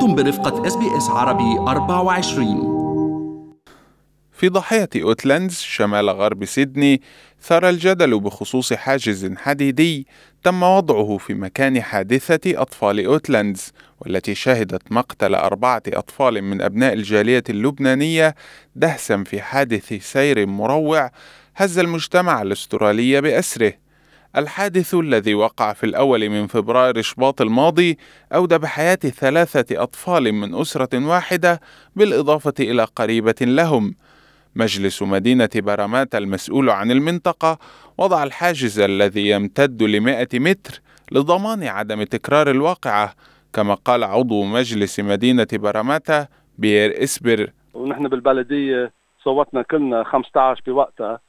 أنتم برفقة إس بي إس عربي 24 في ضاحية أوتلاندز شمال غرب سيدني ثار الجدل بخصوص حاجز حديدي تم وضعه في مكان حادثة أطفال أوتلاندز والتي شهدت مقتل أربعة أطفال من أبناء الجالية اللبنانية دهسا في حادث سير مروع هز المجتمع الأسترالي بأسره. الحادث الذي وقع في الأول من فبراير شباط الماضي أودى بحياة ثلاثة أطفال من أسرة واحدة بالإضافة إلى قريبة لهم. مجلس مدينة برامات المسؤول عن المنطقة وضع الحاجز الذي يمتد لمائة متر لضمان عدم تكرار الواقعة كما قال عضو مجلس مدينة براماتا بيير إسبر. ونحن بالبلدية صوتنا كلنا 15 بوقتها.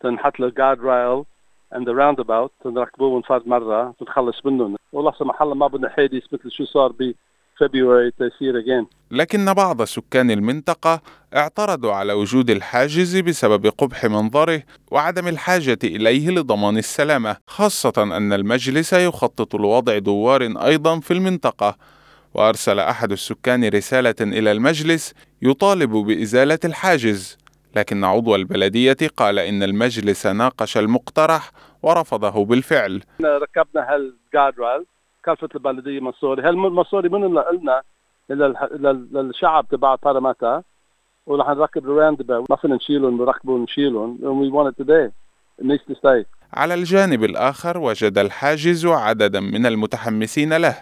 تنحط له جارد رايل عند roundabout نركبوه ونفرد مرة تنخلص منهم ولا سمح الله ما بدنا حادث مثل شو صار ب again لكن بعض سكان المنطقة اعترضوا على وجود الحاجز بسبب قبح منظره وعدم الحاجة إليه لضمان السلامة خاصة أن المجلس يخطط لوضع دوار أيضا في المنطقة. وأرسل أحد السكان رسالة إلى المجلس يطالب بإزالة الحاجز. لكن عضو البلدية قال إن المجلس ناقش المقترح ورفضه بالفعل. ركبنا هال guard rail كلفة البلدية مصاري. هالمصاري من اللي قلنا؟ للشعب تبع باراماتا ورح نركب ال round ما فينا نشيلهم نركبهم ونشيلهم. It to stay. It needs to stay. على الجانب الآخر وجد الحاجز عددا من المتحمسين له.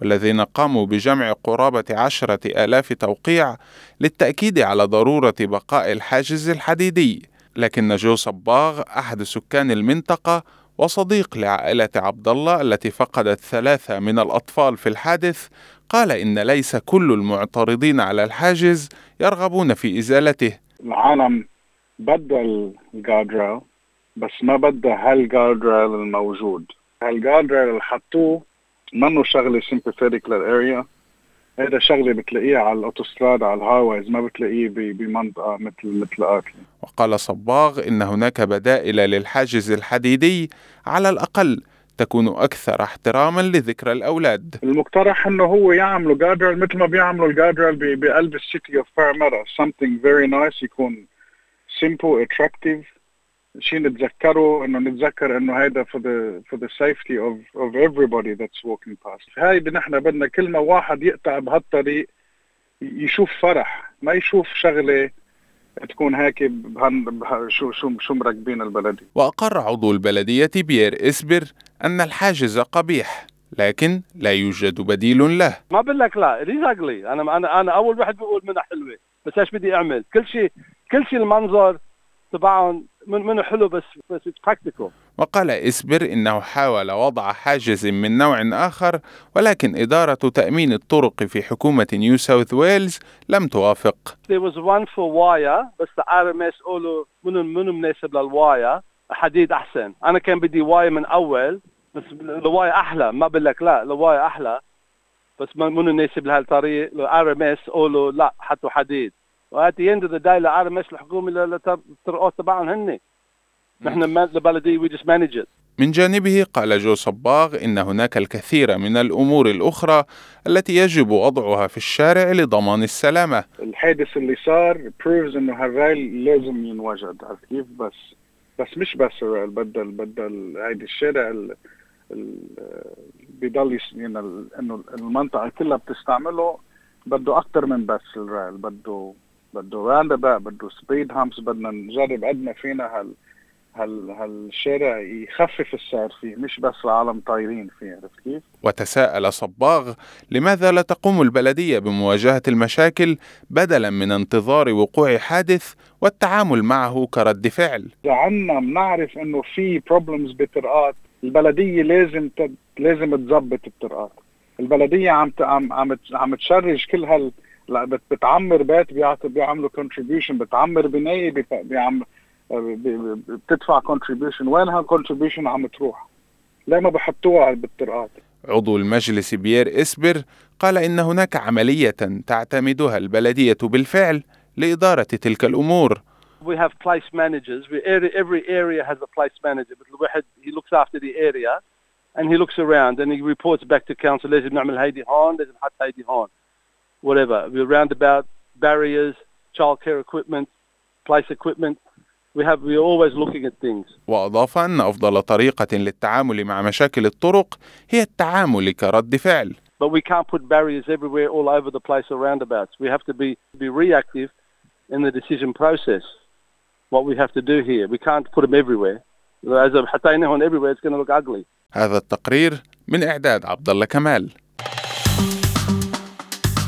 والذين قاموا بجمع قرابة عشرة آلاف توقيع للتأكيد على ضرورة بقاء الحاجز الحديدي. لكن جو صباغ أحد سكان المنطقة وصديق لعائلة عبد الله التي فقدت ثلاثة من الأطفال في الحادث قال إن ليس كل المعترضين على الحاجز يرغبون في إزالته. العالم بدها ال guard rail بس ما بدها هالجاردريل الموجود. هالجاردريل اللي حطوه منه شغلة sympathetic لل area هذا شغلة بتلاقيه على الاوتوستراد على ال highways ما بتلاقيه بمنطقة مثل مثل اكلي وقال صباغ إن هناك بدائل للحاجز الحديدي على الأقل تكون أكثر احتراما لذكرى الأولاد. المقترح إنه هو يعملوا guard rail مثل ما بيعملوا ال guard rail بقلب ال City of Parramatta something very nice يكون simple attractive. شيء نتذكره إنه نتذكر إنه هيدا for the for the safety of of everybody that's walking past. هاي نحن بدنا كل ما واحد يقطع بهالطريق يشوف فرح ما يشوف شغلة تكون هيك بهن شو شو شو مركبين البلدي. وأقر عضو البلدية بيير إسبر أن الحاجز قبيح لكن لا يوجد بديل له. ما بقول لك لا ريز أنا أنا أنا أول واحد بقول منها حلوة بس إيش بدي أعمل؟ كل شيء كل شيء المنظر تبعهم من منه حلو بس بس practical وقال إسبر إنه حاول وضع حاجز من نوع آخر ولكن إدارة تأمين الطرق في حكومة نيو ساوث ويلز لم توافق. There was one for wire بس RMS قالوا منو منو مناسب لل wire حديد أحسن، أنا كان بدي wire من أول بس ال wire أحلى. ما بقول لك لا ال wire أحلى. بس منو مناسب لهالطريق؟ ال RMS قالوا لا حطوا حديد. at the end of the day RMS الحكومة الطرقات تبعهم هن نحن البلديه we just manage من جانبه قال جو صباغ إن هناك الكثير من الأمور الأخرى التي يجب وضعها في الشارع لضمان السلامة. الحادث اللي صار proves إنه هال rail لازم ينوجد. عرفت كيف؟ بس بس مش بس بدل بدل هيدي الشارع بضل يعني إنه المنطقة كلها بتستعمله بده أكثر من بس ال rail بده بده round بده speed humps بدنا نجرب قد ما فينا هال هال هالشارع يخفف السعر فيه مش بس العالم طايرين فيه عرفت كيف؟ وتساءل صباغ لماذا لا تقوم البلدية بمواجهة المشاكل بدلا من انتظار وقوع حادث والتعامل معه كرد فعل؟ إذا عنا بنعرف إنه في بروبلمز بطرقات البلدية لازم تد... لازم تظبط الطرقات البلدية عم ت... عم عم عم تشرج كل هال لا بتعمر بيت بيعملوا contribution بتعمر بناية بيعمل بتدفع contribution وين هال contribution عم تروح؟ ليه ما بحطوها بالطرقات؟ عضو المجلس بيير إسبر قال إن هناك عملية تعتمدها البلدية بالفعل لإدارة تلك الأمور. We have place managers. We, every area has a place manager. but الواحد he looks after the area and he looks around and he reports back to council لازم نعمل هيدي هون لازم نحط هيدي هون. whatever. We roundabout barriers, childcare equipment, place equipment. We have we're always looking at things. وأضاف أن أفضل طريقة للتعامل مع مشاكل الطرق هي التعامل كرد فعل But we can't put barriers everywhere all over the place or roundabouts. We have to be, be reactive in the decision process. What we have to do here. We can't put them everywhere. As a حتى هنا everywhere it's going to look ugly. هذا التقرير من إعداد عبد الله كمال